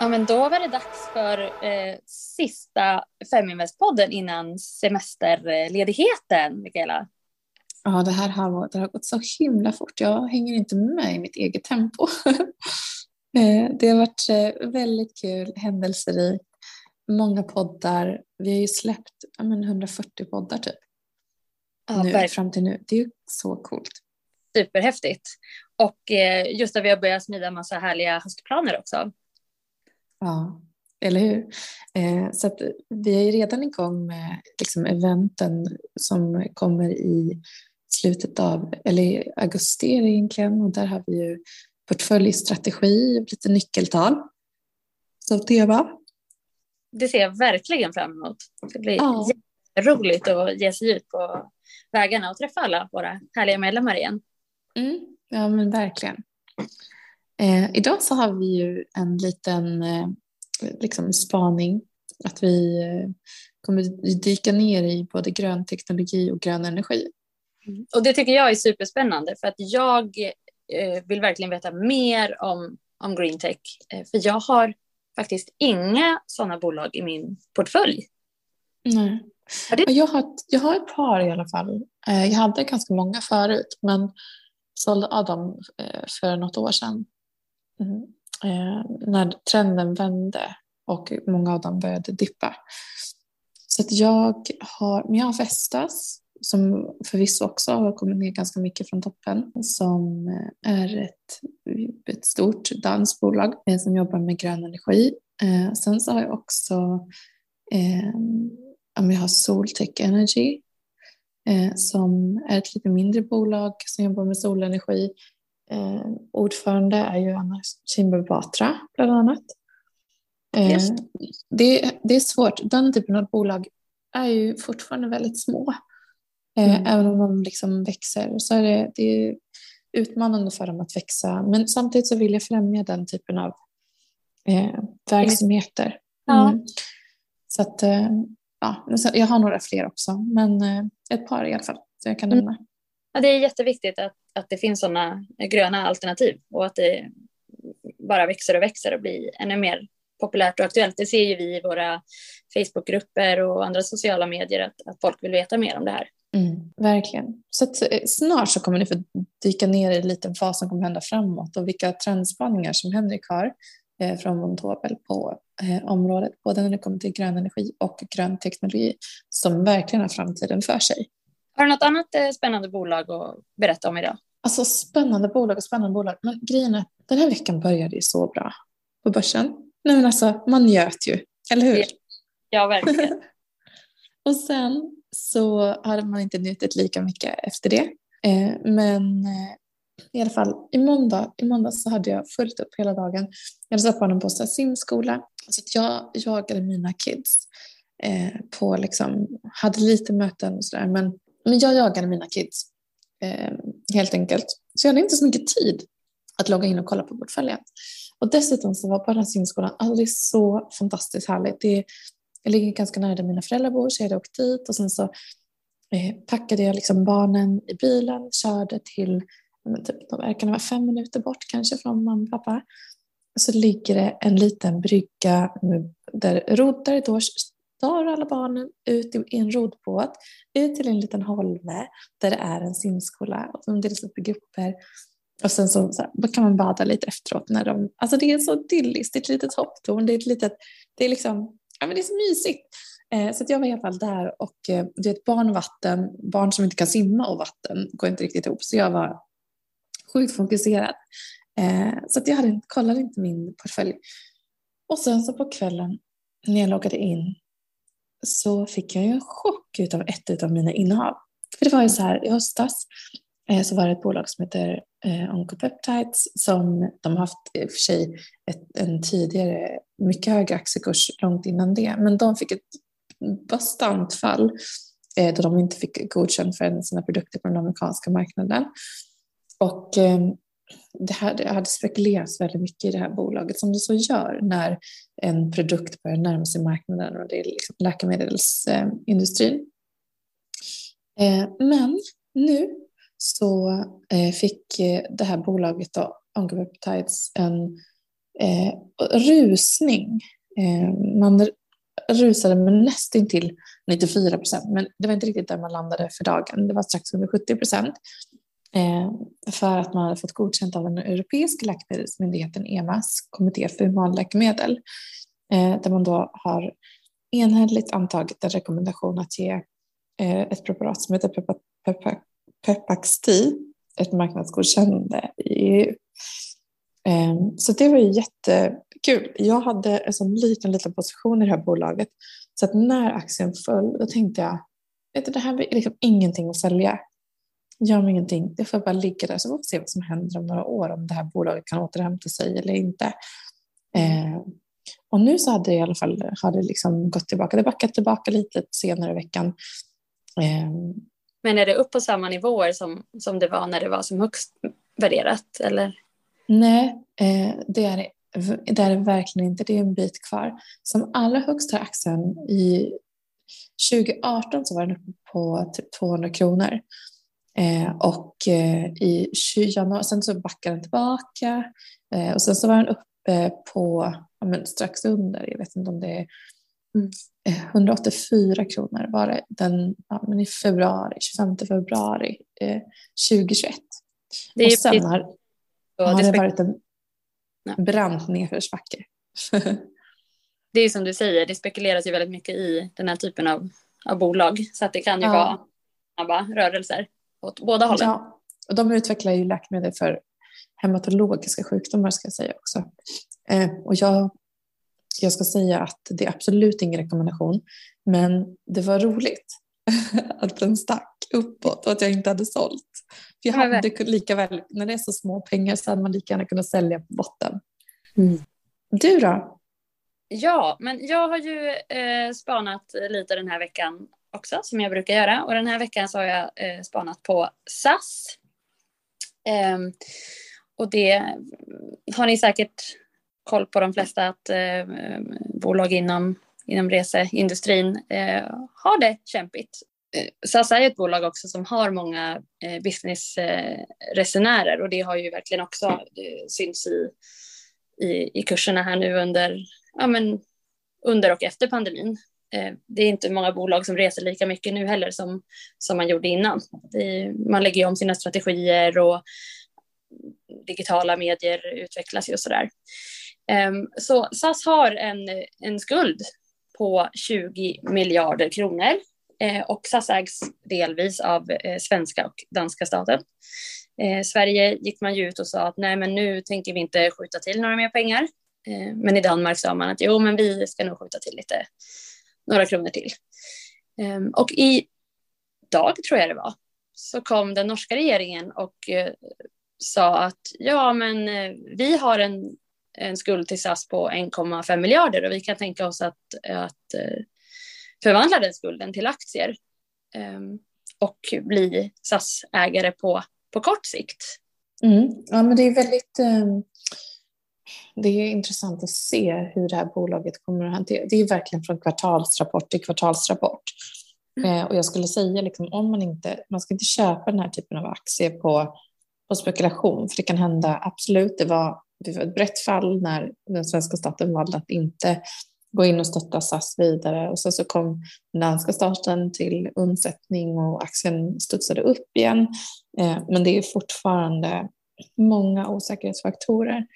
Ja, men då var det dags för eh, sista Feminvest-podden innan semesterledigheten, Mikaela. Ja, det här har, det har gått så himla fort. Jag hänger inte med i mitt eget tempo. Eh, det har varit eh, väldigt kul, händelserikt, många poddar. Vi har ju släppt ja, men 140 poddar typ. Ja, nu, fram till nu. Det är ju så coolt. Superhäftigt. Och eh, just att vi har börjat smida en massa härliga höstplaner också. Ja, eller hur? Eh, så vi är redan igång med liksom, eventen som kommer i slutet av, eller i augusti egentligen, och där har vi ju portföljstrategi, lite nyckeltal som tema. Det ser jag verkligen fram emot. Det blir ja. roligt att ge sig ut på vägarna och träffa alla våra härliga medlemmar igen. Mm, ja men verkligen. Eh, idag så har vi ju en liten eh, liksom spaning att vi eh, kommer dyka ner i både grön teknologi och grön energi. Mm. Och det tycker jag är superspännande för att jag eh, vill verkligen veta mer om, om green tech. Eh, för jag har faktiskt inga sådana bolag i min portfölj. Nej. Jag, har, jag har ett par i alla fall. Eh, jag hade ganska många förut men sålde av dem för något år sedan. Mm. Eh, när trenden vände och många av dem började dippa. Så att jag har, men jag har Vestas som förvisso också har kommit ner ganska mycket från toppen som eh, är ett, ett stort dansbolag bolag eh, som jobbar med grön energi. Eh, sen så har jag också eh, jag har Soltech Energy eh, som är ett lite mindre bolag som jobbar med solenergi Eh, ordförande är ju Anna Kinberg Batra bland annat. Eh, det, det, är svårt. Den typen av bolag är ju fortfarande väldigt små. Eh, mm. Även om de liksom växer så är det, det är utmanande för dem att växa. Men samtidigt så vill jag främja den typen av eh, verksamheter. Mm. Ja. Så att, eh, ja, jag har några fler också, men eh, ett par i alla fall. Så jag kan mm. Ja, det är jätteviktigt att, att det finns sådana gröna alternativ och att det bara växer och växer och blir ännu mer populärt och aktuellt. Det ser ju vi i våra Facebookgrupper och andra sociala medier att, att folk vill veta mer om det här. Mm, verkligen. Så att, eh, snart så kommer ni få dyka ner i lite vad som kommer hända framåt och vilka trendspaningar som Henrik har eh, från Montobel på eh, området, både när det kommer till grön energi och grön teknologi som verkligen har framtiden för sig. Har du något annat eh, spännande bolag att berätta om idag? Alltså spännande bolag och spännande bolag. Men grejen är, den här veckan började ju så bra på börsen. Nej men alltså, man njöt ju, eller hur? Ja, verkligen. och sen så hade man inte njutit lika mycket efter det. Eh, men eh, i alla fall i måndag, i måndag så hade jag fullt upp hela dagen. Jag hade satt barnen på simskola. Så att jag jagade mina kids. Eh, på liksom, hade lite möten och sådär. Men men jag jagade mina kids eh, helt enkelt. Så jag hade inte så mycket tid att logga in och kolla på portföljen. Och dessutom så var på den simskolan, alltså det är så fantastiskt härligt. Det är, jag ligger ganska nära där mina föräldrar bor så jag hade åkt dit och sen så eh, packade jag liksom barnen i bilen, körde till, typ, de verkar vara fem minuter bort kanske från mamma och pappa. Och så ligger det en liten brygga där roddare då tar alla barnen ut i en rodbåt, ut till en liten holme där det är en simskola och de delas upp i grupper. Och sen så, så här, kan man bada lite efteråt. När de, alltså det är så idylliskt, det är ett litet hopptorn, det är ett litet, det är liksom, ja men det är så mysigt. Eh, så jag var i alla fall där och eh, det är ett barn och vatten, barn som inte kan simma och vatten går inte riktigt ihop. Så jag var sjukt fokuserad. Eh, så att jag hade, kollade inte min portfölj. Och sen så på kvällen när jag loggade in så fick jag ju en chock av ett av mina innehav. För det var ju så här, i höstas eh, så var det ett bolag som heter eh, Oncopeptides som de har haft i och för sig ett, en tidigare mycket högre aktiekurs långt innan det. Men de fick ett bastant fall eh, då de inte fick godkänt för sina produkter på den amerikanska marknaden. Och det, hade spekulerats väldigt mycket i det här bolaget som det så gör när en produkt börjar närma sig marknaden och det är liksom läkemedelsindustrin. Eh, men nu så eh, fick eh, det här bolaget då, Oncopeptides en rusning. Man rusade med nästan till 94 procent, men det var inte riktigt där man landade för dagen. Det var strax under 70 procent. Eh, för att man hade fått godkänt av den europeiska läkemedelsmyndigheten EMAS, kommitté för humanläkemedel, eh, där man då har enhälligt antagit en rekommendation att ge eh, ett preparat som heter Pepaxti, ett marknadsgodkännande i EU. Så det var ju jättekul. Jag hade en sån liten, liten position i det här bolaget. Så att när aktien föll, då tänkte jag, vet du, det här är liksom ingenting att sälja gör mig ingenting. Det får bara ligga där så får vi se vad som händer om några år, om det här bolaget kan återhämta sig eller inte. Eh, och nu så hade det i alla fall har det liksom gått tillbaka. Det backat tillbaka lite senare i veckan. Eh, Men är det upp på samma nivåer som, som det var när det var som högst värderat? Eller? Nej, eh, det, är, det är det verkligen inte. Det är en bit kvar. Som allra högst har aktien i 2018 så var den uppe på typ 200 kronor. Eh, och eh, i januari, sen så backade den tillbaka eh, och sen så var den uppe på ja, men strax under, jag vet inte om det är mm. 184 kronor var det den, ja, men i februari, 25 februari 2021. Det och sen har, har det varit en brant nedförsbacke. det är som du säger, det spekuleras ju väldigt mycket i den här typen av, av bolag så att det kan ju ja. vara snabba rörelser åt båda hållen. Ja, och de utvecklar ju läkemedel för hematologiska sjukdomar ska jag säga också. Eh, och jag, jag ska säga att det är absolut ingen rekommendation, men det var roligt att den stack uppåt och att jag inte hade sålt. För jag hade lika väl, när det är så små pengar så hade man lika gärna kunnat sälja på botten. Mm. Du då? Ja, men jag har ju eh, spanat lite den här veckan också som jag brukar göra. Och den här veckan så har jag eh, spanat på SAS. Eh, och det har ni säkert koll på de flesta att eh, bolag inom, inom reseindustrin eh, har det kämpigt. Eh, SAS är ett bolag också som har många eh, businessresenärer eh, och det har ju verkligen också eh, synts i, i, i kurserna här nu under, ja, men, under och efter pandemin. Eh, det är inte många bolag som reser lika mycket nu heller som, som man gjorde innan. Är, man lägger om sina strategier och digitala medier utvecklas ju och sådär. Ehm, så SAS har en, en skuld på 20 miljarder kronor eh, och SAS ägs delvis av eh, svenska och danska staten. Sverige gick man ju ut och sa att nej men nu tänker vi inte skjuta till några mer pengar. Men i Danmark sa man att jo men vi ska nog skjuta till lite några kronor till. Ehm, och i dag, tror jag det var, så kom den norska regeringen och eh, sa att ja, men eh, vi har en, en skuld till SAS på 1,5 miljarder och vi kan tänka oss att, att eh, förvandla den skulden till aktier ehm, och bli SAS-ägare på, på kort sikt. Mm. Ja, men det är väldigt um det är intressant att se hur det här bolaget kommer att hantera. Det är verkligen från kvartalsrapport till kvartalsrapport. Mm. Eh, och jag skulle säga liksom, om man inte, man ska inte köpa den här typen av aktier på, på spekulation, för det kan hända absolut. Det var, det var ett brett fall när den svenska staten valde att inte gå in och stötta SAS vidare och sen så kom den danska staten till undsättning och aktien studsade upp igen. Eh, men det är fortfarande många osäkerhetsfaktorer.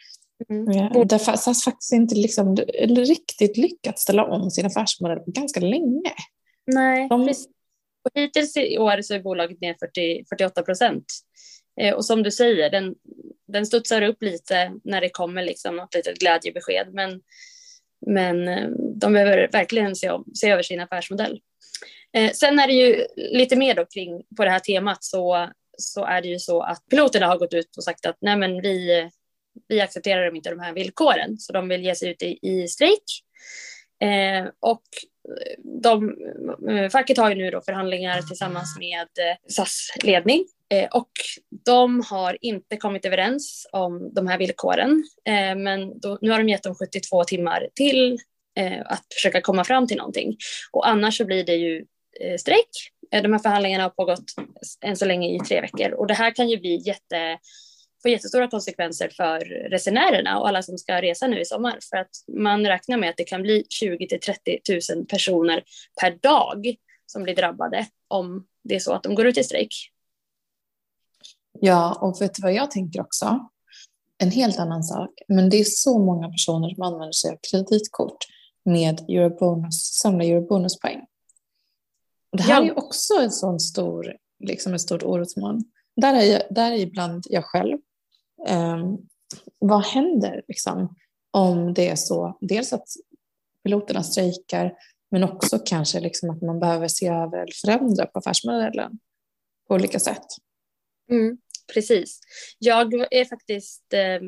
Mm. Där SAS faktiskt inte liksom, riktigt lyckats ställa om sin affärsmodell på ganska länge. Nej, De... precis. Och hittills i år så är bolaget ner 40, 48 procent. Eh, och som du säger, den, den studsar upp lite när det kommer liksom något litet glädjebesked. Men, men eh, de behöver verkligen se, om, se över sin affärsmodell. Eh, sen är det ju lite mer då kring på det här temat så, så är det ju så att piloterna har gått ut och sagt att nej men vi, vi accepterar inte de här villkoren, så de vill ge sig ut i, i strejk. Eh, och eh, de, eh, facket har ju nu då förhandlingar tillsammans med eh, SAS ledning eh, och de har inte kommit överens om de här villkoren. Eh, men då, nu har de gett dem 72 timmar till eh, att försöka komma fram till någonting och annars så blir det ju strejk. De här förhandlingarna har pågått än så länge i tre veckor och det här kan ju bli jätte få jättestora konsekvenser för resenärerna och alla som ska resa nu i sommar. För att man räknar med att det kan bli 20 till 30 000 personer per dag som blir drabbade om det är så att de går ut i strejk. Ja, och vet du vad jag tänker också? En helt annan sak. Men det är så många personer som använder sig av kreditkort med eurobonus, samla eurobonuspoäng. Det här ja. är också en sån stor, liksom ett stort orosmoln. Där är, jag, där är ibland jag själv. Ehm, vad händer liksom, om det är så, dels att piloterna strejkar, men också kanske liksom att man behöver se över eller förändra på affärsmodellen på olika sätt. Mm precis. Jag är faktiskt, eh,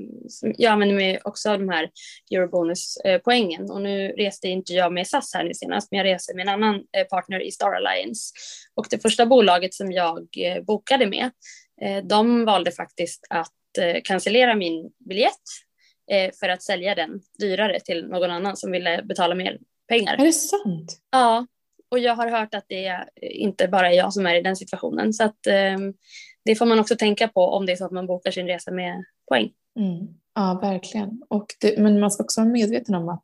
jag använder mig också av de här eurobonuspoängen och nu reste inte jag med SAS här nu senast, men jag reser med en annan eh, partner i Star Alliance. Och det första bolaget som jag eh, bokade med, de valde faktiskt att cancellera min biljett för att sälja den dyrare till någon annan som ville betala mer pengar. Är det sant? Ja, och jag har hört att det inte bara är jag som är i den situationen. Så att det får man också tänka på om det är så att man bokar sin resa med poäng. Mm. Ja, verkligen. Och det, men man ska också vara medveten om att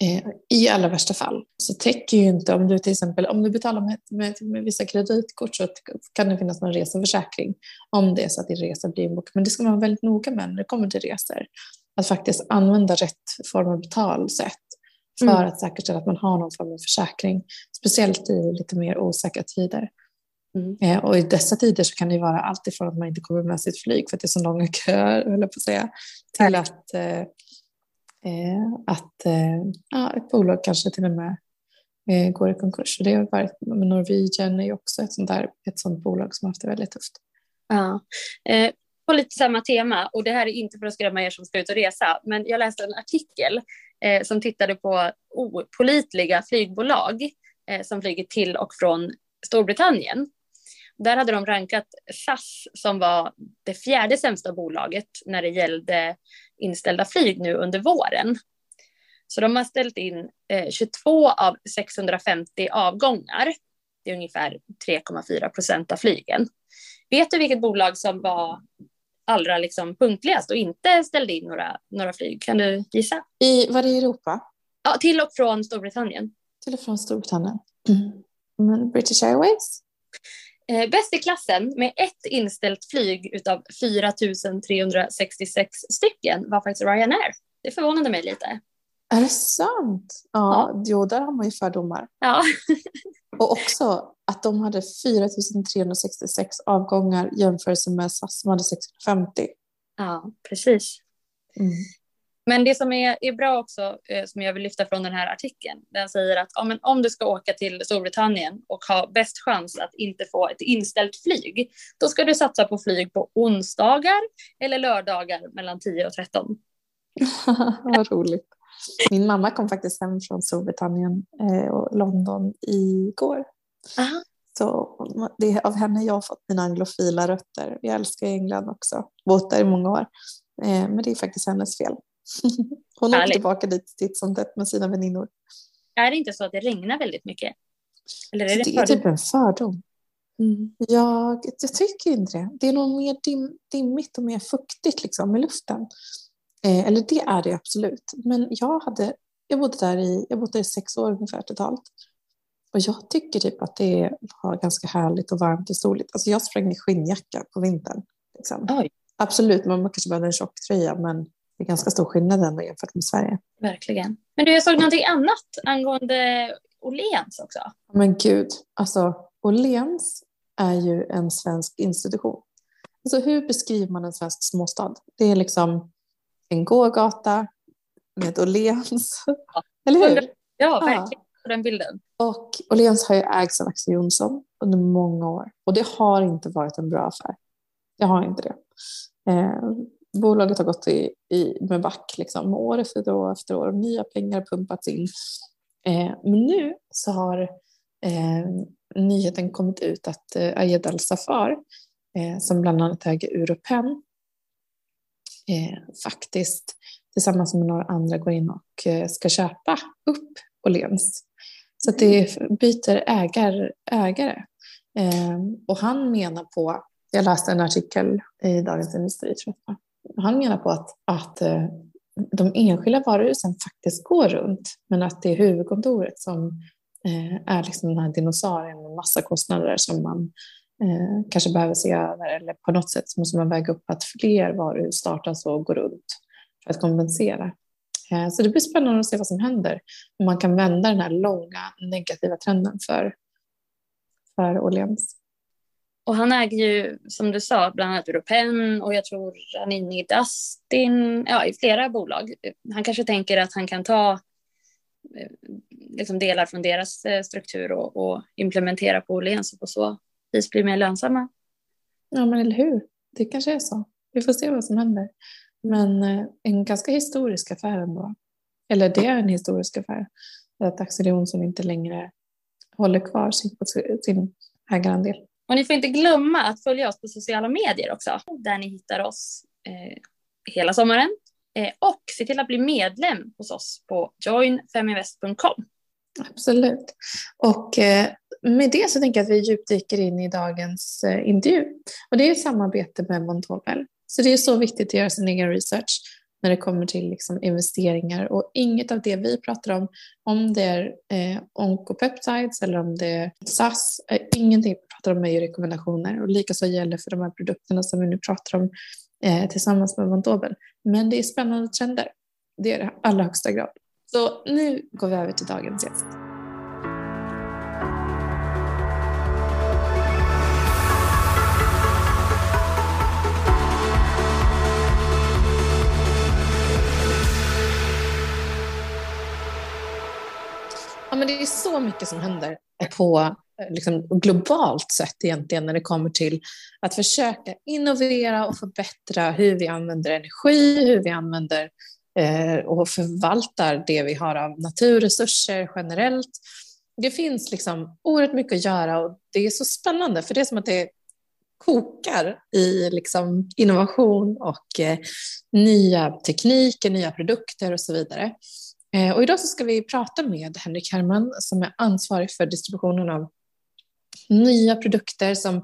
eh, i allra värsta fall så täcker ju inte, om du till exempel om du betalar med, med, med vissa kreditkort så kan det finnas någon reseförsäkring om det är så att din resa blir inbokad. Men det ska man vara väldigt noga med när det kommer till resor. Att faktiskt använda rätt form av betalsätt för mm. att säkerställa att man har någon form av försäkring. Speciellt i lite mer osäkra tider. Mm. Eh, och i dessa tider så kan det vara allt ifrån att man inte kommer med sitt flyg för att det är så långa köer, höll på att säga, till att, eh, Eh, att eh, ja, ett bolag kanske till och med eh, går i konkurs. Det har varit, Norwegian är ju också ett sånt, där, ett sånt bolag som har haft det väldigt tufft. Ja. Eh, på lite samma tema, och det här är inte för att skrämma er som ska ut och resa, men jag läste en artikel eh, som tittade på opolitliga flygbolag eh, som flyger till och från Storbritannien. Där hade de rankat SAS som var det fjärde sämsta bolaget när det gällde inställda flyg nu under våren. Så de har ställt in eh, 22 av 650 avgångar. Det är ungefär 3,4 procent av flygen. Vet du vilket bolag som var allra liksom punktligast och inte ställde in några, några flyg? Kan du gissa? I, var det i Europa? Ja, till och från Storbritannien. Till och från Storbritannien. Mm. Men British Airways? Eh, bäst i klassen med ett inställt flyg utav 4 366 stycken var faktiskt Ryanair. Det förvånade mig lite. Är det sant? Ja, ja. jo, där har man ju fördomar. Ja. och också att de hade 4 366 avgångar jämfört med SAS som hade 650. Ja, precis. Mm. Men det som är, är bra också, eh, som jag vill lyfta från den här artikeln, den säger att ja, om du ska åka till Storbritannien och ha bäst chans att inte få ett inställt flyg, då ska du satsa på flyg på onsdagar eller lördagar mellan 10 och 13. Vad roligt. Min mamma kom faktiskt hem från Storbritannien eh, och London igår. Aha. Så det är av henne jag har fått mina anglofila rötter. Jag älskar England också, bott där i många år. Eh, men det är faktiskt hennes fel. Hon åker tillbaka dit titt som tätt med sina väninnor. Är det inte så att det regnar väldigt mycket? Eller är det, det är typ en fördom. Mm. Jag, jag tycker inte det. Det är nog mer dim, dimmigt och mer fuktigt liksom, i luften. Eh, eller det är det absolut. Men jag, hade, jag, bodde där i, jag bodde där i sex år ungefär totalt. Och jag tycker typ att det var ganska härligt och varmt och soligt. Alltså jag sprang i skinnjacka på vintern. Liksom. Absolut, man kanske behöver en tjocktröja men det är ganska stor skillnad ändå jämfört med Sverige. Verkligen. Men du, jag såg någonting annat angående Åhléns också. Men gud, alltså Åhléns är ju en svensk institution. Alltså hur beskriver man en svensk småstad? Det är liksom en gågata med ett Åhléns. Ja. Eller hur? Ja, verkligen. Ja. Den bilden. Och Åhléns har ju ägts av Axel Jonsson under många år. Och det har inte varit en bra affär. Det har inte det. Eh, bolaget har gått i, i, med back liksom, år efter år efter år nya pengar pumpats in. Eh, men nu så har eh, nyheten kommit ut att eh, Ayed Al-Safar, eh, som bland annat äger Europen, eh, faktiskt tillsammans med några andra går in och eh, ska köpa upp Åhléns. Så att det byter ägar, ägare. Eh, och han menar på jag läste en artikel i Dagens Industri, tror jag. Han menar på att, att eh, de enskilda varuhusen faktiskt går runt, men att det är huvudkontoret som eh, är liksom den här dinosaurien med massa kostnader som man eh, kanske behöver se över eller på något sätt måste man väga upp att fler varuhus startas och går runt för att kompensera. Eh, så det blir spännande att se vad som händer om man kan vända den här långa negativa trenden för, för Åhléns. Och han äger ju, som du sa, bland annat Europen och jag tror han är inne i Dustin, ja, i flera bolag. Han kanske tänker att han kan ta eh, liksom delar från deras eh, struktur och, och implementera på Åhléns och på så vis bli mer lönsamma. Ja, men eller hur? Det kanske är så. Vi får se vad som händer. Men eh, en ganska historisk affär ändå. Eller det är en historisk affär. Att Axel Jonsson inte längre håller kvar sin, sin ägarandel. Och ni får inte glömma att följa oss på sociala medier också, där ni hittar oss eh, hela sommaren. Eh, och se till att bli medlem hos oss på joinfeminvest.com. Absolut. Och eh, med det så tänker jag att vi djupdyker in i dagens eh, intervju. Och det är ett samarbete med Montobel. Så det är så viktigt att göra sin egen research när det kommer till liksom investeringar och inget av det vi pratar om, om det är eh, Oncopeptides eller om det är SAS, eh, ingenting vi pratar om är ju rekommendationer och likaså gäller för de här produkterna som vi nu pratar om eh, tillsammans med Montobel. Men det är spännande trender, det är det i allra högsta grad. Så nu går vi över till dagens gäst. Ja, men det är så mycket som händer på eh, liksom, globalt sett egentligen när det kommer till att försöka innovera och förbättra hur vi använder energi, hur vi använder eh, och förvaltar det vi har av naturresurser generellt. Det finns liksom oerhört mycket att göra och det är så spännande för det är som att det kokar i liksom innovation och eh, nya tekniker, nya produkter och så vidare. Eh, och idag så ska vi prata med Henrik Herman som är ansvarig för distributionen av nya produkter som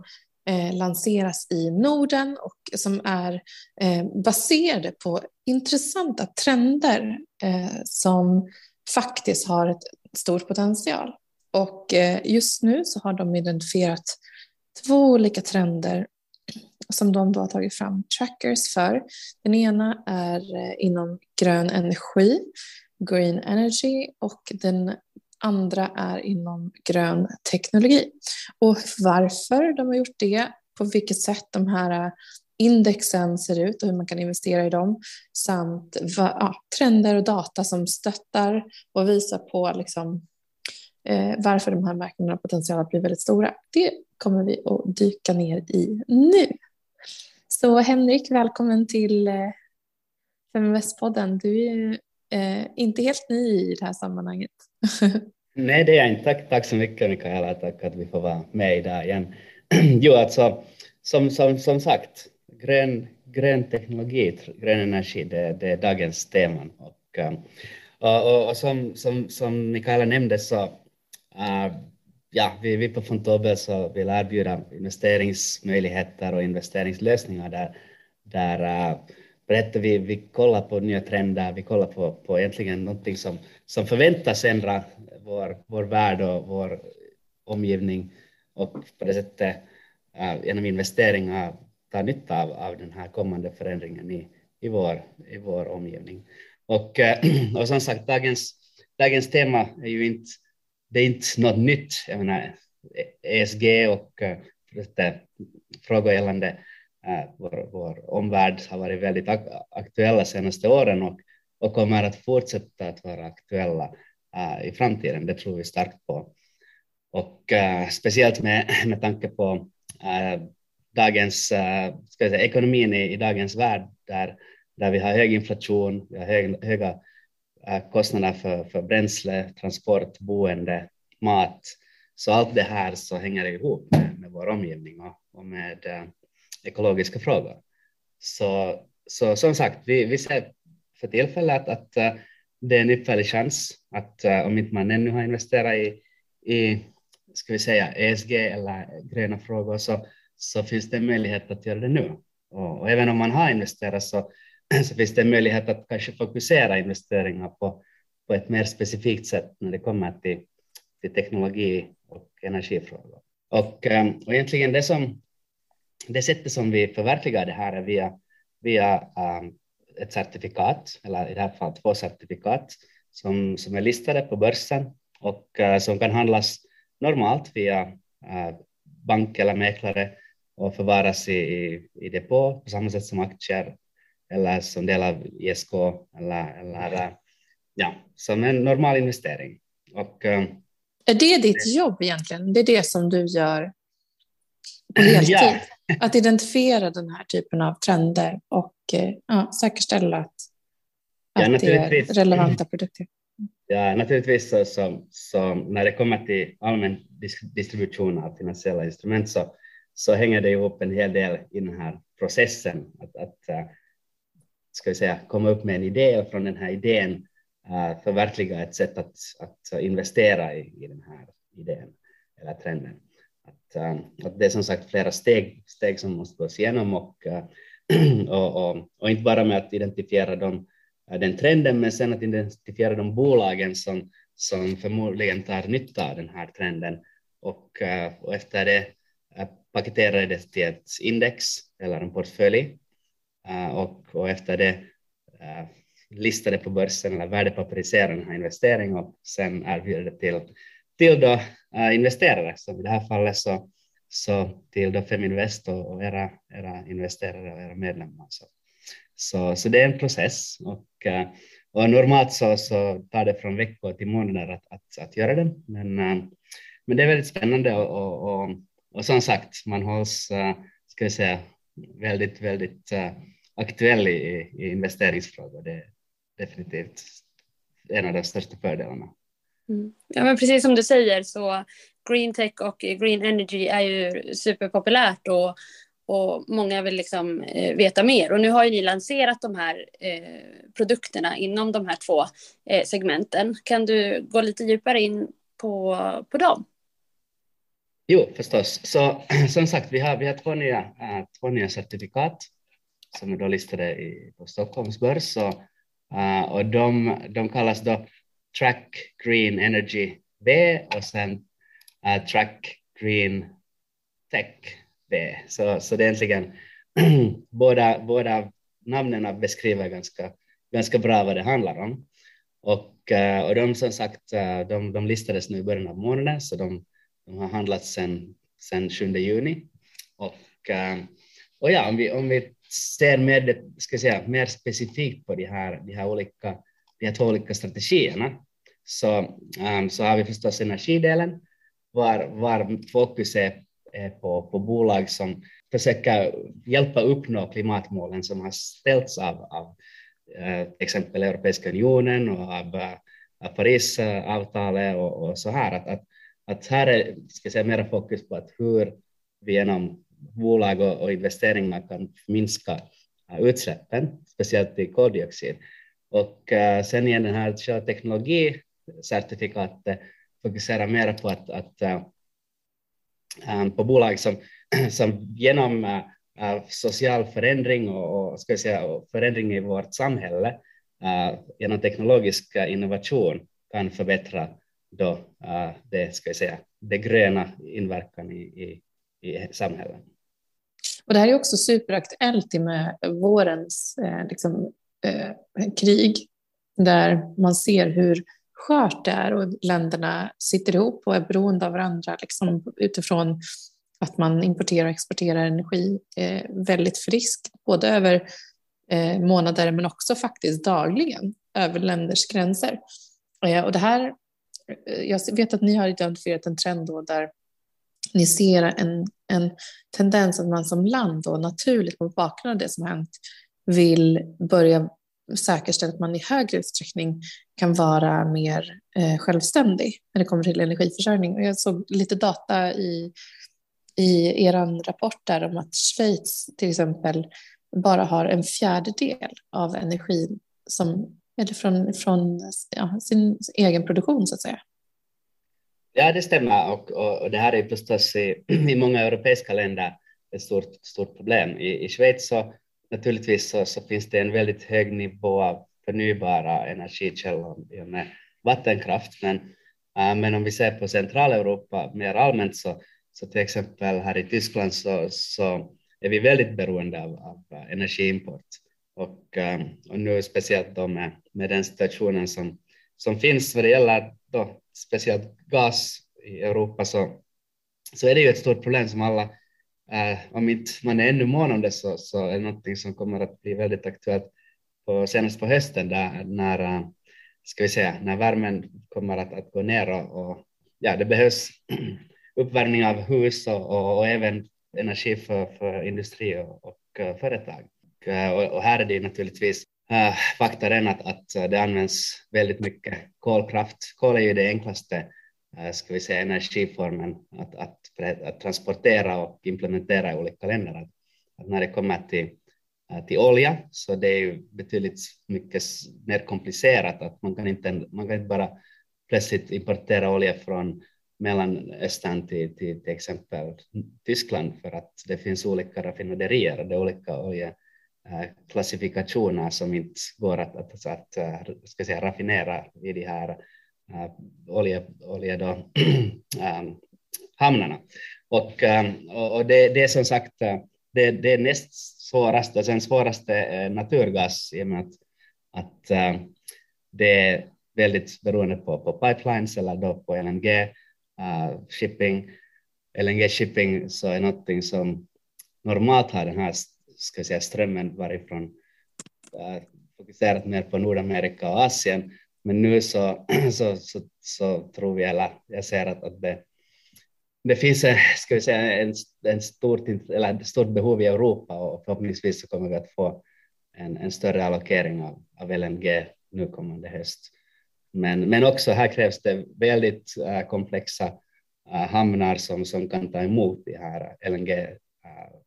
eh, lanseras i Norden och som är eh, baserade på intressanta trender eh, som faktiskt har ett stor potential. Och eh, just nu så har de identifierat två olika trender som de då har tagit fram trackers för. Den ena är eh, inom grön energi green energy och den andra är inom grön teknologi. Och varför de har gjort det, på vilket sätt de här äh, indexen ser ut och hur man kan investera i dem samt ja, trender och data som stöttar och visar på liksom, eh, varför de här marknaderna har potential att bli väldigt stora. Det kommer vi att dyka ner i nu. Så Henrik, välkommen till eh, Feminvest-podden. Du är eh, inte helt ny i det här sammanhanget. Nej, det är jag inte. Tack, tack så mycket Mikaela, tack att vi får vara med idag igen. jo, alltså som, som, som sagt, grön, grön teknologi, grön energi, det, det är dagens tema. Och, eh, och, och, och som, som, som Mikaela nämnde så uh, ja, vi, vi på Fontobel så vill erbjuda investeringsmöjligheter och investeringslösningar där, där uh, berättar vi, vi kollar på nya trender, vi kollar på, på egentligen någonting som, som förväntas ändra vår, vår värld och vår omgivning och på det sättet uh, genom investeringar ta nytta av, av den här kommande förändringen i, i, vår, i vår omgivning. Och, uh, och som sagt, dagens, dagens tema är ju inte, det är inte något nytt. Jag menar, ESG och uh, frågor gällande Äh, vår, vår omvärld har varit väldigt ak aktuella senaste åren och, och kommer att fortsätta att vara aktuella äh, i framtiden. Det tror vi starkt på. Och äh, speciellt med, med tanke på äh, dagens, ska jag säga, ekonomin i, i, dagens värld där, där vi har hög inflation, vi har hög, höga kostnader för, för bränsle, transport, boende, mat. Så allt det här så hänger ihop med, med vår omgivning och, och med ekologiska frågor. Så, så som sagt, vi, vi ser för tillfället att, att uh, det är en ypperlig chans att uh, om inte man ännu har investerat i, i ska vi säga ESG eller gröna frågor så, så finns det en möjlighet att göra det nu. Och, och även om man har investerat så, så finns det en möjlighet att kanske fokusera investeringar på, på ett mer specifikt sätt när det kommer till, till teknologi och energifrågor. Och, eh, och egentligen det, som, det sättet som vi förverkligar det här är via, via um, ett certifikat, eller i det här fallet två certifikat, som, som är listade på börsen och uh, som kan handlas normalt via uh, bank eller mäklare och förvaras i, i, i depå på samma sätt som aktier eller som del av ISK eller, eller ja, som en normal investering. Och, uh, är det ditt jobb egentligen? Det är det som du gör på heltid? Att identifiera den här typen av trender och ja, säkerställa att, att ja, det är relevanta produkter? Ja, naturligtvis så, så, så, när det kommer till allmän distribution av finansiella instrument så, så hänger det ihop en hel del i den här processen att, att äh, ska vi säga, komma upp med en idé och från den här idén äh, förverkliga ett sätt att, att investera i, i den här idén eller trenden. Att, eh, att det är som sagt flera steg, steg som måste gås igenom och, eh, och, och, och inte bara med att identifiera dem, eh, den trenden, men sen att identifiera de bolagen som, som förmodligen tar nytta av den här trenden. Och, och efter det paketera det till ett index eller en portfölj. Och, och efter det lista det på börsen eller värdepapperisera den här investeringen och sen erbjuda det till, till då, eh, investerare. som i det här fallet så, så till då Feminvest och, era, era investerare och era medlemmar. Så så, så det är en process och, eh, och normalt så, så tar det från veckor till månader att, att, att göra den, Men, eh, men det är väldigt spännande och, och, och, och som sagt, man hålls, ska jag säga, väldigt, väldigt aktuell i, i investeringsfrågor. Det är definitivt en av de största fördelarna. Mm. Ja, men precis som du säger så green tech och green energy är ju superpopulärt och, och många vill liksom, eh, veta mer. Och nu har ju ni lanserat de här eh, produkterna inom de här två eh, segmenten. Kan du gå lite djupare in på, på dem? Jo, förstås. Så som sagt, vi har, vi har två, nya, äh, två nya certifikat som är då listade i, på Stockholms börs. Och, äh, och de, de kallas då Track Green Energy B och sen uh, Track Green Tech B. Så, så det är egentligen båda, båda namnen beskriver ganska, ganska bra vad det handlar om. Och, eh, och de som sagt, eh, de, de listades nu i början av månaden, så de, de har handlats sedan sen 7 juni. Och, och ja, om vi, om vi ser mer, ska säga, mer specifikt på de här, de här, olika, de här två olika strategierna, så, um, så har vi förstås energidelen, var, var fokus är på, på bolag som försöker hjälpa uppnå klimatmålen som har ställts av, av äh, till exempel Europeiska unionen och av, äh, av Parisavtalet och, och, så här. Att, att, att här är ska säga, mera fokus på att hur vi genom bolag och, och investeringar kan minska äh, utsläppen, speciellt i koldioxid. Och uh, sen igen den här certifikat eh, fokusera mer på att, att äh, på bolag som, som genom äh, social förändring och, och, ska jag säga, förändring i vårt samhälle äh, genom teknologisk innovation kan förbättra då, det, ska jag säga, det gröna inverkan i, i, i samhället. Och det här är också superaktuellt med vårens eh, liksom, eh, krig där man ser hur skört det är och länderna sitter ihop och är beroende av varandra liksom, utifrån att man importerar och exporterar energi eh, väldigt friskt, både över eh, månader men också faktiskt dagligen över länders gränser. Eh, och det här, eh, jag vet att ni har identifierat en trend då där ni ser en, en tendens att man som land då naturligt mot bakgrund av det som har hänt vill börja säkerställa att man i högre utsträckning kan vara mer eh, självständig när det kommer till energiförsörjning. Och jag såg lite data i, i er rapport där om att Schweiz till exempel bara har en fjärdedel av energin som, eller från, från ja, sin egen produktion så att säga. Ja, det stämmer och, och, och det här är förstås i, i många europeiska länder ett stort, stort problem. I, i Schweiz så naturligtvis så, så finns det en väldigt hög nivå av förnybara energikällor i och med vattenkraft, men, äh, men om vi ser på Centraleuropa mer allmänt så, så till exempel här i Tyskland så, så är vi väldigt beroende av, av energiimport. Och, äh, och nu speciellt då med, med den situationen som, som finns vad det gäller då, speciellt gas i Europa så, så är det ju ett stort problem som alla, äh, om inte man är ännu mån om det så, så är det någonting som kommer att bli väldigt aktuellt på, senast på hösten där, när, eh, ska vi säga, när värmen kommer att, att gå ner och, och ja, det behövs uppvärmning av hus och, och, och även energi för, för industri och, och eh, företag. Eh, och, och, här är det naturligtvis äh, faktorn att, att det används väldigt mycket kolkraft. Kol är ju det enklaste äh, ska vi säga, energiformen att, att, att, transportera och implementera i olika länder. Att, att när det kommer till, till olja så det är betydligt mycket mer komplicerat. Att man, kan inte, man kan inte bara plötsligt importera olja från Mellanöstern till, till, till exempel Tyskland för att det finns olika raffinaderier och det är olika oljeklassifikationer eh, som inte går att, att, att, att ska säga, raffinera i de här äh, olje, olje då, äh, hamnarna. Och, äh, och det, det är som sagt det, det är näst svåraste, sen svåraste är naturgas i och med att, att äh, det är väldigt beroende på, på pipelines eller då på LNG äh, eh, shipping, LNG shipping så är någonting som normalt har den här ska säga, strömmen varifrån äh, fokuserat mer på Nordamerika och Asien. Men nu så, så, så, så tror vi, eller jag ser att, att det, det finns en, ska vi säga, en, en stort, eller stort behov i Europa och förhoppningsvis så kommer vi att få en, en större allokering av, av LNG nu kommande höst. Men, men också här krävs det väldigt uh, komplexa uh, hamnar som, som kan ta emot de här LNG uh,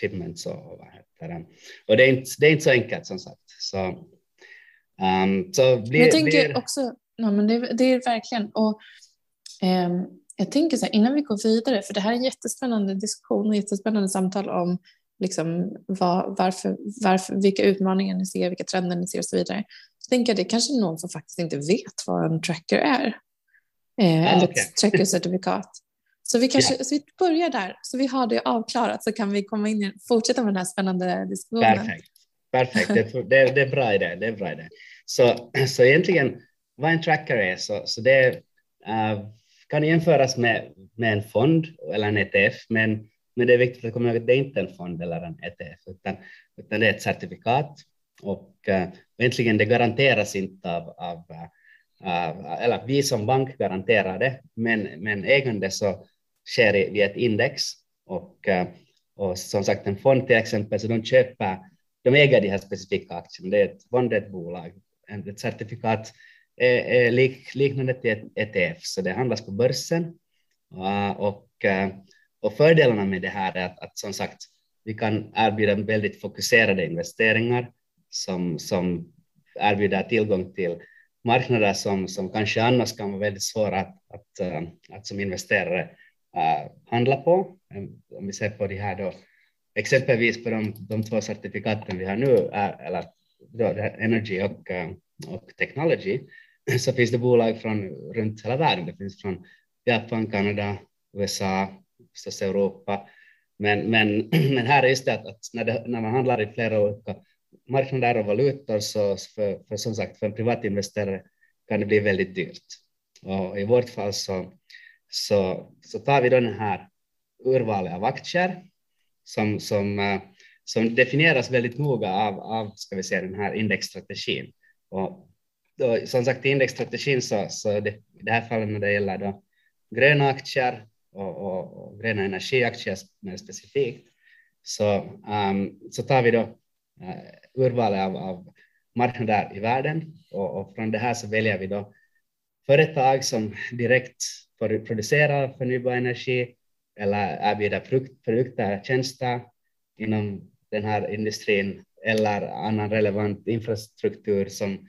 shipments och vad heter det. Och det är inte, det är inte så enkelt som sagt. Så, um, så blir, jag tänker blir... också, ja, men det, det är verkligen, och um, jag tänker så här, innan vi går vidare, för det här är en jättespännande diskussion och jättespännande samtal om liksom, var, varför, varför, vilka utmaningar ni ser, vilka trender ni ser och så vidare tänker det är kanske någon som faktiskt inte vet vad en tracker är. Eh, ah, eller okay. ett trackercertifikat. Så vi kanske yeah. så vi börjar där, så vi har det avklarat så kan vi komma in och fortsätta med den här spännande diskussionen. Perfekt, Perfekt. Det, det, det, är bra idé. Det är bra idé. Så, så egentligen vad en tracker är, så, så det uh, kan jämföras med, med en fond eller en ETF, men, men det är viktigt att komma ihåg att det är inte en fond eller en ETF, utan, utan det är ett certifikat. Och uh, egentligen det garanteras inte av, av uh, eller vi som bank garanterar det, men, men ägande så sker via ett index. Och, eh, och som sagt en fond till exempel, så de köper, de äger de här specifika aktierna, det är ett fond, ett bolag, ett certifikat. Eh, eh, lik, liknande till ett ETF, så det handlas på börsen. Eh, och, och fördelarna med det här är att, att som sagt vi kan erbjuda väldigt fokuserade investeringar som, som erbjuder tillgång till marknader som, som kanske annars kan vara väldigt svåra att, att, att som investerare uh, handla på. Om vi ser på de här då, exempelvis på de, de två certifikaten vi har nu, uh, eller då, Energy och, uh, och Technology, så finns det bolag från runt hela världen. Det finns från Japan, Kanada, USA, förstås Europa. Men, men, men här är just det att, när, det, när man handlar i flera olika marknader och valutor så för, för som sagt för en privatinvesterare kan det bli väldigt dyrt. Och i vårt fall så, så, så tar vi då den här urvalet av aktier som, som, eh, som definieras väldigt noga av, av ska vi säga, den här indexstrategin. Och då, som sagt, indexstrategin så, så det, i det här fallet när det gäller då gröna aktier och, och, och gröna energiaktier mer specifikt, så, um, så tar vi då uh, urvalet av, av marknader i världen och, och, från det här så väljer vi då företag som direkt producerar förnybar energi eller erbjuder produkter och tjänster inom den här industrin eller annan relevant infrastruktur som,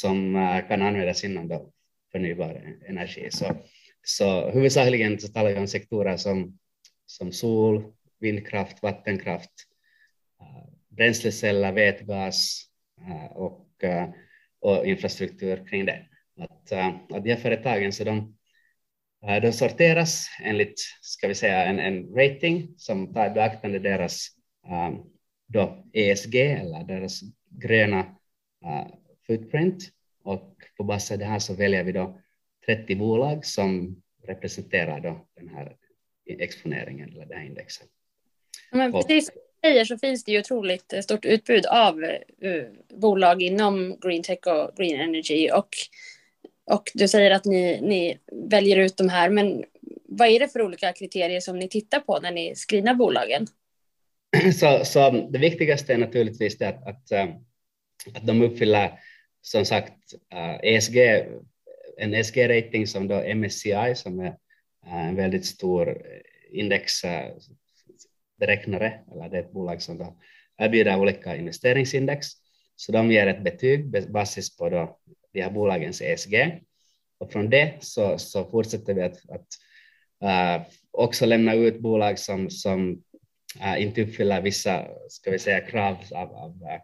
som eh, kan användas inom då förnybar energi. Så, så huvudsakligen så talar vi om sektorer som, som sol, vindkraft, vattenkraft, eh, bränsleceller, vätgas eh, och, och infrastruktur kring det. Att, att de här företagen så de, de sorteras enligt ska vi säga, en, en rating som tar i beaktande deras då ESG eller deras gröna footprint och på basis av det här så väljer vi då 30 bolag som representerar då den här exponeringen eller det här indexet. Men precis som du säger så finns det ju otroligt stort utbud av uh, bolag inom green tech och green energy och, och du säger att ni, ni väljer ut de här men vad är det för olika kriterier som ni tittar på när ni screenar bolagen? Så, så det viktigaste är naturligtvis det att, att, eh, att de uppfyller som sagt eh, ESG, en ESG-rating som då MSCI som är eh, en väldigt stor eh, indexberäknare, eller det är ett bolag som då erbjuder olika investeringsindex. Så de ger ett betyg basis på då de här bolagens ESG. Och från det så, så fortsätter vi att, att uh, också lämna ut bolag som, som uh, inte uppfyller vissa ska vi säga, krav av, av, uh,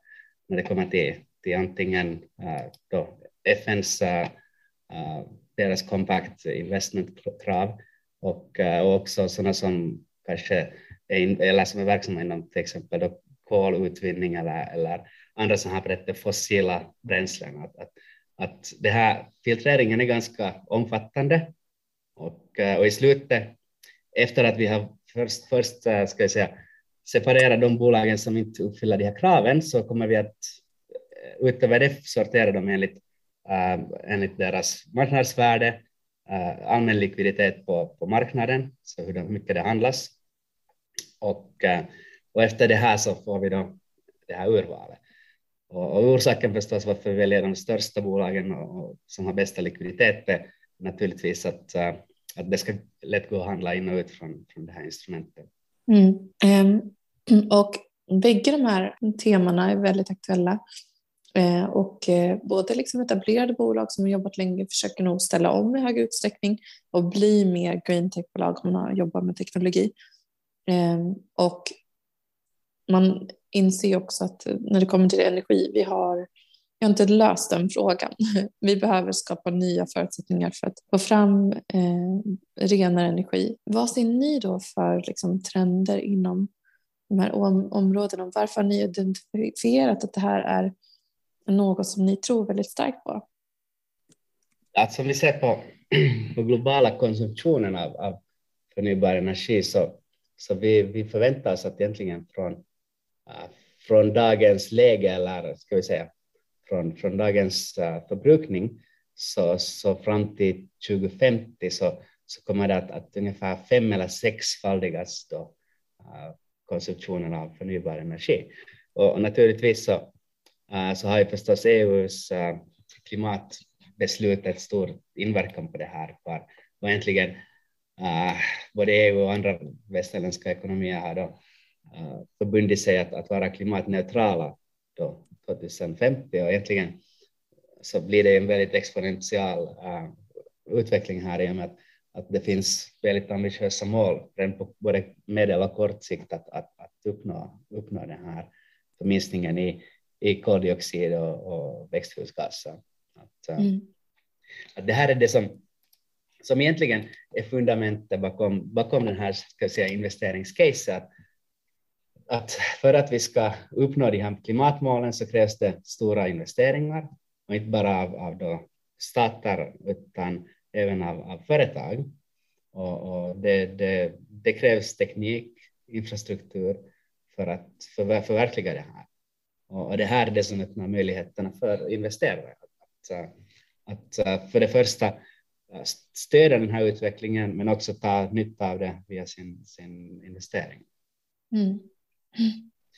när det kommer till, till antingen uh, då FNs eh, eh, deras compact investment-krav och, och också sådana som kanske är, in, eller som är verksamma inom till exempel då kolutvinning eller, eller andra som har berättat fossila bränslen. Att, att, att det här filtreringen är ganska omfattande och, och i slutet, efter att vi har först, först ska jag säga, separera de bolagen som inte uppfyller de här kraven så kommer vi att utöver det sorterar de enligt, uh, enligt deras marknadsvärde, uh, allmän likviditet på, på marknaden, så hur mycket det handlas. Och, uh, och efter det här så får vi då det här urvalet. Och, och orsaken förstås varför vi väljer de största bolagen och, och som har bästa likviditet är naturligtvis att, att det ska lätt gå att handla in och ut från, från det här instrumentet. Mm. Um, och bägge de här temana är väldigt aktuella. Eh, och eh, både liksom etablerade bolag som har jobbat länge försöker nog ställa om i hög utsträckning och bli mer green tech-bolag om man jobbar med teknologi. Ehm, och man inser också att eh, när det kommer till energi, vi har vi har inte löst den frågan. Vi behöver skapa nya förutsättningar för att få fram eh, renare energi. Vad ser ni då för liksom, trender inom de här om, områdena? Varför har ni identifierat att det här är något som ni tror väldigt starkt på? Alltså, att som vi ser på, på globala konsumtionen av, av förnybar energi så, så vi, vi förväntar oss att egentligen från, äh, från dagens läge eller ska vi säga från, från dagens äh, förbrukning så, så fram till 2050 så, så kommer det att, att ungefär fem eller sexfaldigas då, äh, konsumtionen av förnybar energi. Och, och naturligtvis så, Eh, så har ju förstås EUs eh, klimatbeslut ett stor inverkan på det här. För, och egentligen eh, både EU och andra västerländska ekonomier har då, förbundit sig att, att vara klimatneutrala då 2050 och egentligen så blir det en väldigt exponentiell uh, utveckling här i och med att, att det finns väldigt ambitiösa mål på både medel och kort sikt att, att, att uppnå, uppnå den här förminskningen i, i koldioxid och, och växthusgaser. Att, uh, mm. att det här är det som, som egentligen är fundamentet bakom, bakom den här ska säga, investeringscase. Att, att för att vi ska uppnå de här klimatmålen så krävs det stora investeringar och inte bara av, av då stater utan även av, av företag. Och, och det, det, det, krävs teknik, infrastruktur för att för, förverkliga det här. Och, det här är det som öppnar möjligheterna för investerare. Att, att för det första stödja den här utvecklingen men också ta nytta av det via sin, sin investering. Mm.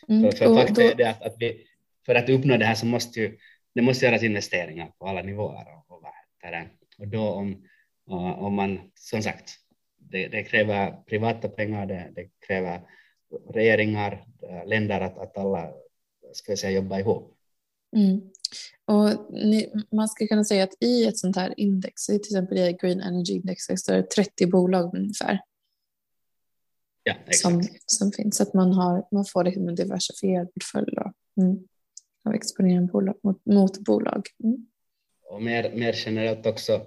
Mm. För, för faktum är det att, att vi, för att uppnå det här så måste ju, det måste göras investeringar på alla nivåer. Och, och, och då om, om man, som sagt, det, det kräver privata pengar, det, det, kräver regeringar, länder att, att alla ska vi säga, jobba ihop. Mm. Och ni, man skulle kunna säga att i ett sånt här index, till exempel i Green Energy Index, så är det 30 bolag ungefär. ja, som, som finns. Så att man, har, man får liksom en diversifierad portfölj mm, av exponering bolag, mot, mot bolag. Mm. Och mer, mer generellt också,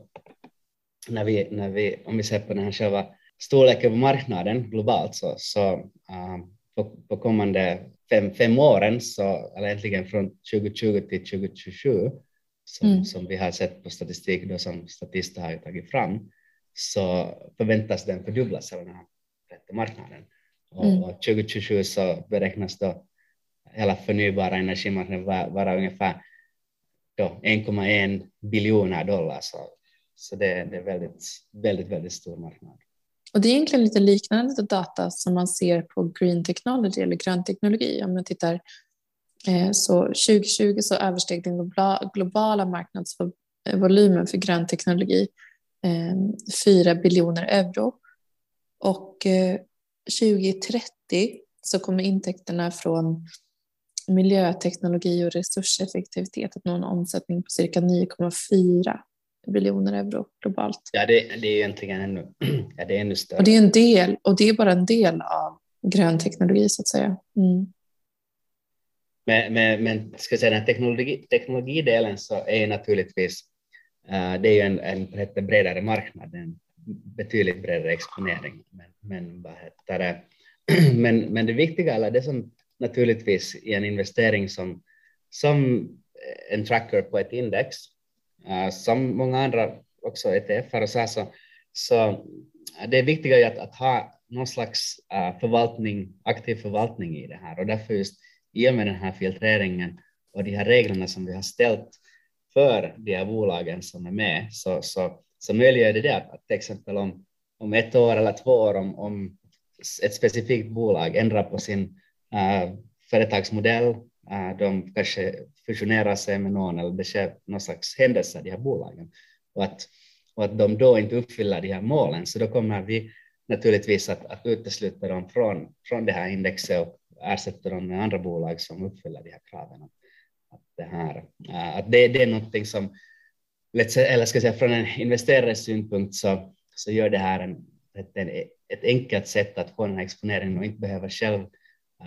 när vi, när vi, om vi ser på den här själva storleken på marknaden globalt, så, så uh, på, på kommande fem, fem åren, så, eller egentligen från 2020 till 2027, som, mm. som vi har sett på statistik då som statister har tagit fram, så förväntas den fördubblas, den här marknaden. Och, mm. och 2027 så beräknas då hela förnybara energimarknaden vara, vara ungefär 1,1 biljoner dollar. Så, så det, det, är väldigt, väldigt, väldigt stor marknad. Och det är egentligen lite liknande data som man ser på green technology eller grön teknologi. Om man tittar eh, så 2020 så översteg den globala marknadsvolymen för grön teknologi eh, 4 biljoner euro. Och eh, 2030 så kommer intäkterna från miljöteknologi och resurseffektivitet att nå en omsättning på cirka 9,4 biljoner euro globalt. Ja, det, det är egentligen ännu, ja, det är ännu större. Och det är en del, och det är bara en del av grön teknologi så att säga. Mm. Men, men, men ska jag säga, den teknologi, teknologidelen så är naturligtvis uh, det är ju en, en bredare marknad, en betydligt bredare exponering. Men, men, vad heter det? men, men det viktiga, eller det som naturligtvis i en investering som, som en tracker på ett index, uh, som många andra också ETF och så, här, så, så eh, det är viktiga att, att ha någon slags uh, förvaltning, aktiv förvaltning i det här. Och därför just i och med den här filtreringen och de här reglerna som vi har ställt för de här bolagen som är med så, så, så möjliggör det, det att, att till exempel om, om ett år eller två år om, om ett specifikt bolag ändrar på sin uh, företagsmodell, Eh, de kanske fusionerar sig med någon eller det sker någon slags händelse i de här bolagen och att, och att de då inte uppfyller de här målen, så då kommer vi naturligtvis att, att utesluta dem från, från det här indexet och ersätta dem med andra bolag som uppfyller de här kraven. Att det, här, eh, att det, det är någonting som, eller ska jag säga från en investerares synpunkt så, så gör det här en, ett, ett enkelt sätt att få den här exponeringen och inte behöva själv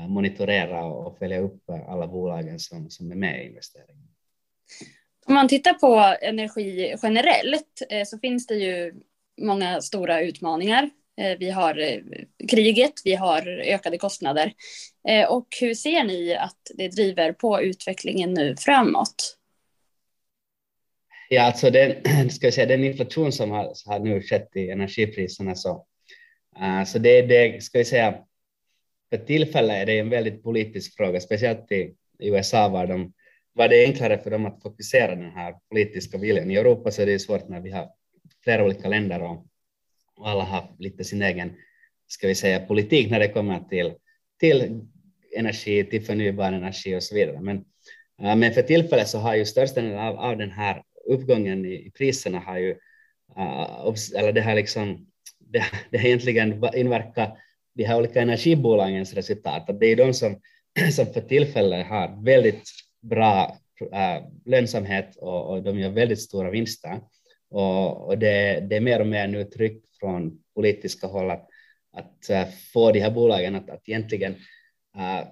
monitorera och följa upp alla bolagen som, som är med i investeringen. Om man tittar på energi generellt eh, så finns det ju många stora utmaningar. Eh, vi har kriget, vi har ökade kostnader. Och hur ser ni att det driver på utvecklingen nu framåt? Ja, alltså den, ska jag säga, den inflation som har, har nu skett i energipriserna så, så det, det ska vi säga för tillfället är det en väldigt politisk fråga, speciellt i USA var, de, var det enklare för dem att fokusera den här politiska viljan. I Europa så är det svårt när vi har flera olika länder och, och alla har lite sin egen, ska vi säga, politik när det kommer till, till energi, till förnybar energi och så vidare. Men, äh, men för tillfället så har ju största delen av, av den här uppgången i, i priserna har ju, äh, eller det har liksom, det, det har egentligen inverkat de här olika energibolagens resultat, att det är de som, som för tillfället har väldigt bra äh, lönsamhet och, och, de gör väldigt stora vinster. Och, och det, det, är mer och mer nu tryck från politiska håll att, att äh, få de här bolagen att, att egentligen äh,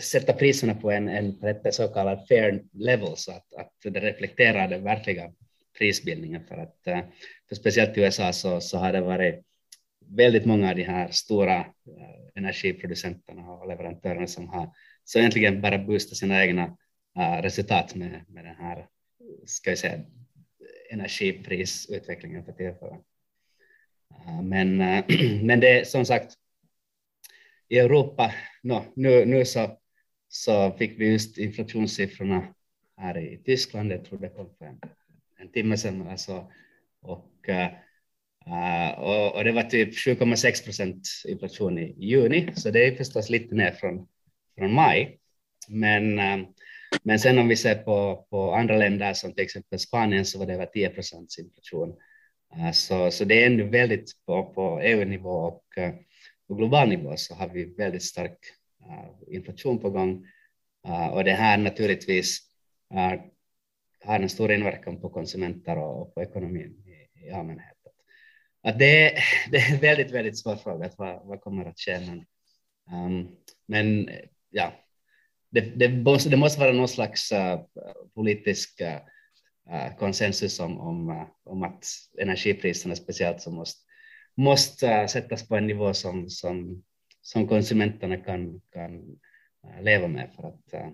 sätta priserna på en, en så kallad fair level så att, att det reflekterar den verkliga prisbildningen. För att äh, för speciellt i USA så, så har det varit väldigt många av de här stora eh, energiproducenterna och leverantörerna som har så egentligen bara boostat sina egna eh, resultat med, med den här ska jag säga, energiprisutvecklingen för tillfället. Eh, men, men det är som sagt i Europa, no, nu, nu så, så fick vi just inflationssiffrorna här i Tyskland, jag tror det kom för en, en timme sedan alltså, och Uh, och, och, det var typ 7,6 procent inflation i juni, så det är förstås lite ner från, från maj. Men, uh, men sen om vi ser på, på andra länder som till exempel Spanien så var det över 10 procents inflation. Uh, så, så det är ändå väldigt på, på EU-nivå och på global nivå så har vi väldigt stark inflation på gång. och det här naturligtvis har en stor inverkan på konsumenter och, och på ekonomin i, i allmänhet att det, är, det är en väldigt, väldigt svår fråga. Att vad, vad kommer att ske? Men, um, men ja, det, det, måste, det måste vara någon slags uh, politisk uh, konsensus om, om, uh, om att energipriserna speciellt så måste, måste sättas på en nivå som, som, som konsumenterna kan, kan leva med. För att, för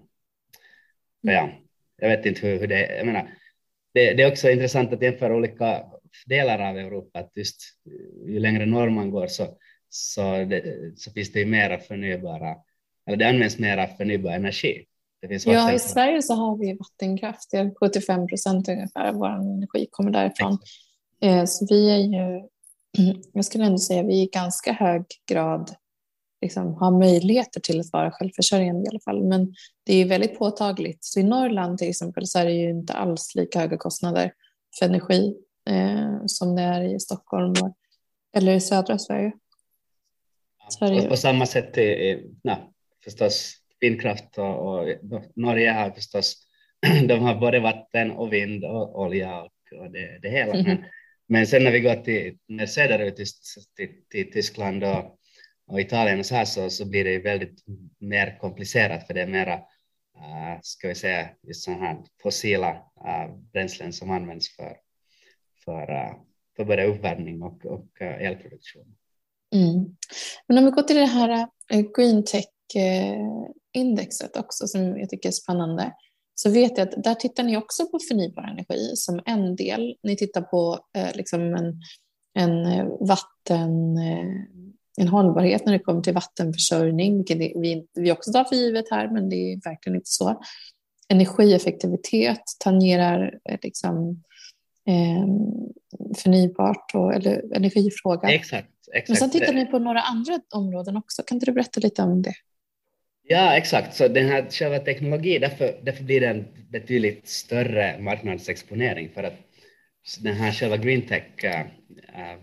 ja, jag vet inte hur, hur det är. Jag menar, det, det, är också intressant att jämföra olika delar av Europa. Att just ju längre norr man går så, så, det, så finns det ju mera förnybara, eller det används mera förnybar energi. ja, i Sverige så har vi vattenkraft. 75 procent ungefär av vår energi kommer därifrån. Eh, så vi är ju, jag skulle ändå säga, vi är i ganska hög grad liksom, har möjligheter till att vara självförsörjande i alla fall. Men det är väldigt påtagligt. Så i Norrland till exempel så är det ju inte alls lika höga kostnader för energi eh, som det är i Stockholm eller i södra Sverige. Sverige. På samma sätt i, nej, förstås vindkraft och, och, Norge har förstås de har både vatten och vind och olja och, och det, det hela. Mm. Men, men sen när vi går till, söderut till, till, till Tyskland och och Italien och så här så, så blir det väldigt mer komplicerat för det är mera, uh, ska vi säga, just sådana här fossila uh, bränslen som används för, för, eh, för både uppvärmning och, och eh, elproduktion. Mm. Men om vi går till det här eh, Green Tech-indexet också som jag tycker är spännande så vet jag att där tittar ni också på förnybar energi som en del. Ni tittar på eh, liksom en, en vatten en hållbarhet när det kommer till vattenförsörjning, vilket vi, vi också tar för givet här, men det är verkligen inte så. Energieffektivitet tangerar eh, liksom, eh, förnybart och, eller energifråga. Exakt, exakt. Men sen tittar ni på några andra områden också. Kan inte du berätta lite om det? Ja, exakt. Så den här själva teknologin, därför, därför blir det en betydligt större marknadsexponering för att den här själva green tech uh, uh,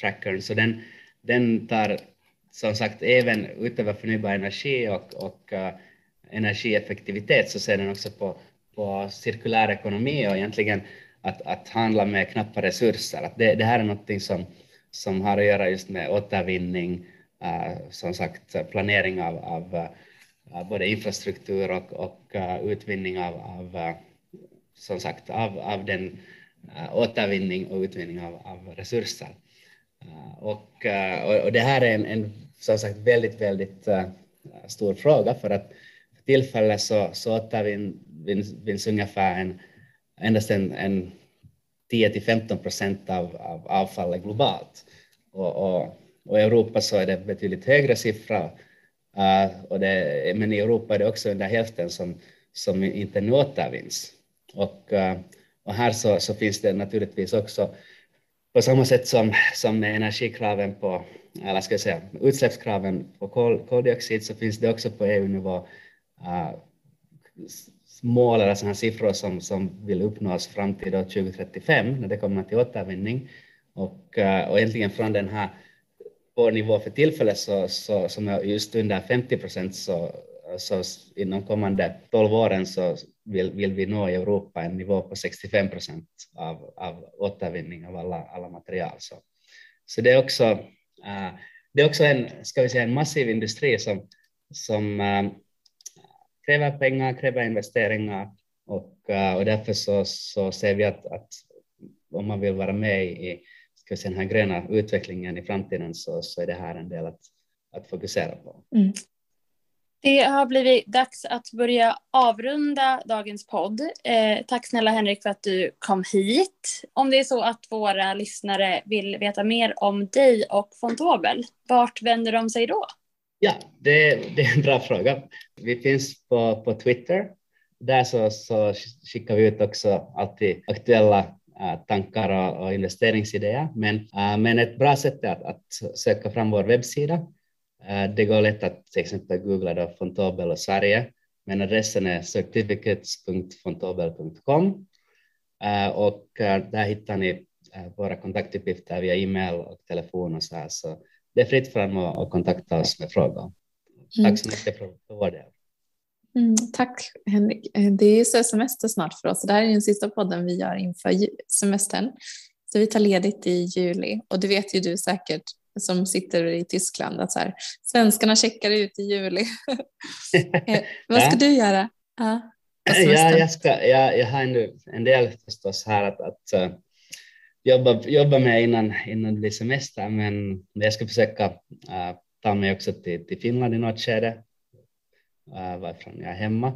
trackern, så den, den tar som sagt även utöver förnybar energi och, och uh, energieffektivitet så ser den också på, på cirkulär ekonomi och egentligen att, att handla med knappa resurser. Att det, det här är något som, som har att göra just med återvinning, uh, som sagt planering av, av uh, både infrastruktur och, och uh, utvinning av, av som sagt av, av den återvinning och utvinning av, av resurser. Och, och, och det här är en, en som sagt väldigt, väldigt uh, stor fråga för att för tillfället så, så återvinns ungefär en, endast en, en 10 till 15 procent av, av avfallet globalt. Och, och, och, i Europa så är det betydligt högre siffra. Uh, och det, men i Europa är det också under hälften som, som inte nu återvinns. Och, uh, och här så, så finns det naturligtvis också på samma sätt som, som med energikraven på, eller ska jag säga, utsläppskraven på kol, koldioxid så finns det också på EU-nivå uh, mål eller sådana siffror som, som vill uppnås fram till 2035 när det kommer till återvinning. Och, eh, och egentligen från den här på nivå för tillfället så, så, som är just under 50 procent så, så inom kommande 12 åren så vill, vill vi nå i Europa en nivå på 65 procent av, av återvinning av alla, alla material. Så, så det är också, eh, det är också en, ska vi säga, en massiv industri som, som eh, kräver pengar, kräver investeringar och, eh, och därför så, så ser vi att, att om man vill vara med i ska vi säga, den här gröna utvecklingen i framtiden så, så är det här en del att, att fokusera på. Mm. Det har blivit dags att börja avrunda dagens podd. Eh, tack snälla Henrik för att du kom hit. Om det är så att våra lyssnare vill veta mer om dig och Fontobel, vart vänder de sig då? Ja, det, det är en bra fråga. Vi finns på, på Twitter. Där så, så skickar vi ut också alltid aktuella äh, tankar och, och investeringsidéer. Men, uh, men ett bra sätt är att, att söka fram vår webbsida Eh, det går lätt att till exempel googla då Fontobel och Sverige, men adressen är certificates.fontobel.com eh, och där hittar ni våra kontaktuppgifter via e-mail och telefon och så här. Så det är fritt fram att kontakta oss med frågor. Mm. Tack så mycket för, för vår del. Mm, tack Henrik. Det är så semester snart för oss. Det här är den sista podden vi gör inför semestern. Så vi tar ledigt i juli och det vet ju du säkert som sitter i Tyskland att så här, svenskarna checkar ut i juli. Eh, vad ska Ja. du göra? Ja, jag, ska, jag, jag har nu en del förstås här att, att eh, jobba, jobba med innan, innan det blir semester, men jag ska försöka eh, ta mig också till, till Finland i något skede, uh, varifrån jag är hemma.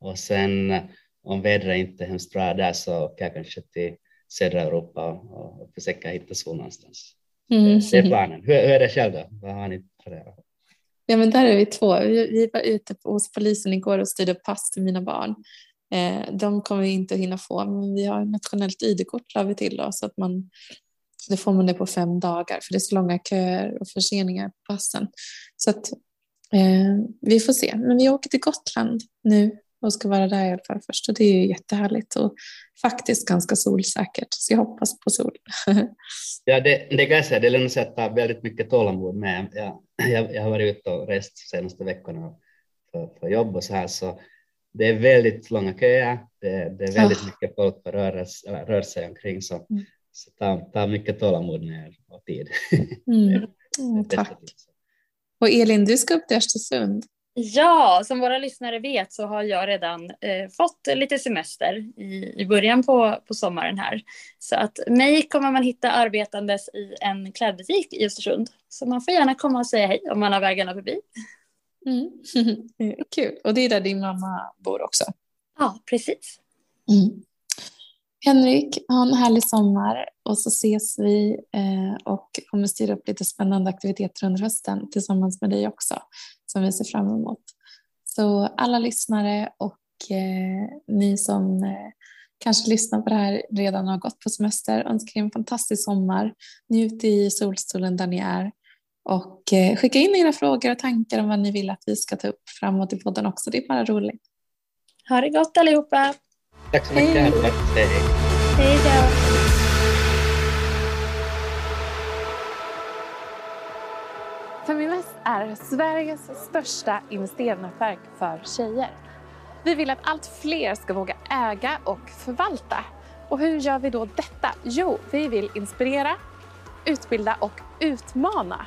Och sen eh, om vädret inte är hemskt bra där så åker jag kanske till södra Europa och, och försöka hitta sol någonstans. Mm. Det är planen. Hur, hur är det själv då? Vad har ni planerat? Ja, men där är vi två. Vi, vi var ute hos polisen igår och styrde upp pass till mina barn. Eh, de kommer vi inte hinna få, men vi har nationellt ID-kort la vi till då, så att man, då får man det på fem dagar, för det är så långa köer och förseningar på passen. Så att eh, vi får se. Men vi åker till Gotland nu och ska vara där i alla fall först och det är ju jättehärligt och faktiskt ganska solsäkert, så jag hoppas på sol. Ja, det, det kan jag säga, det lönar sig att ta väldigt mycket tålamod med. Jag, jag, jag har varit ute och rest senaste veckorna för, för jobb och så här, så det är väldigt långa köer, det, det är väldigt Ah. mycket folk som rör, rör sig omkring, så, Mm. så ta, ta mycket tålamod med och tid. Mm. Det Mm, tack. Och Elin, du ska upp till Östersund. Ja, som våra lyssnare vet så har jag redan eh, fått lite semester i, i början på, på sommaren här. Så att mig kommer man hitta arbetandes i en klädbutik i Östersund. Så man får gärna komma och säga hej om man har vägarna förbi. Mm. Kul. Och det är där din mamma bor också. Ja, precis. Mm. Henrik, ha en härlig sommar och så ses vi eh, och kommer styra upp lite spännande aktiviteter under hösten tillsammans med dig också som vi ser fram emot. Så alla lyssnare och eh, ni som eh, kanske lyssnar på det här redan har gått på semester önskar er en fantastisk sommar. Njut i solstolen där ni är och eh, skicka in era frågor och tankar om vad ni vill att vi ska ta upp framåt i podden också. Det är bara roligt. Ha det gott allihopa. Tack så mycket. Hej. Hej. Hej då. Feminvest är Sveriges största investeringsnätverk för tjejer. Vi vill att allt fler ska våga äga och förvalta. Och hur gör vi då detta? Jo, vi vill inspirera, utbilda och utmana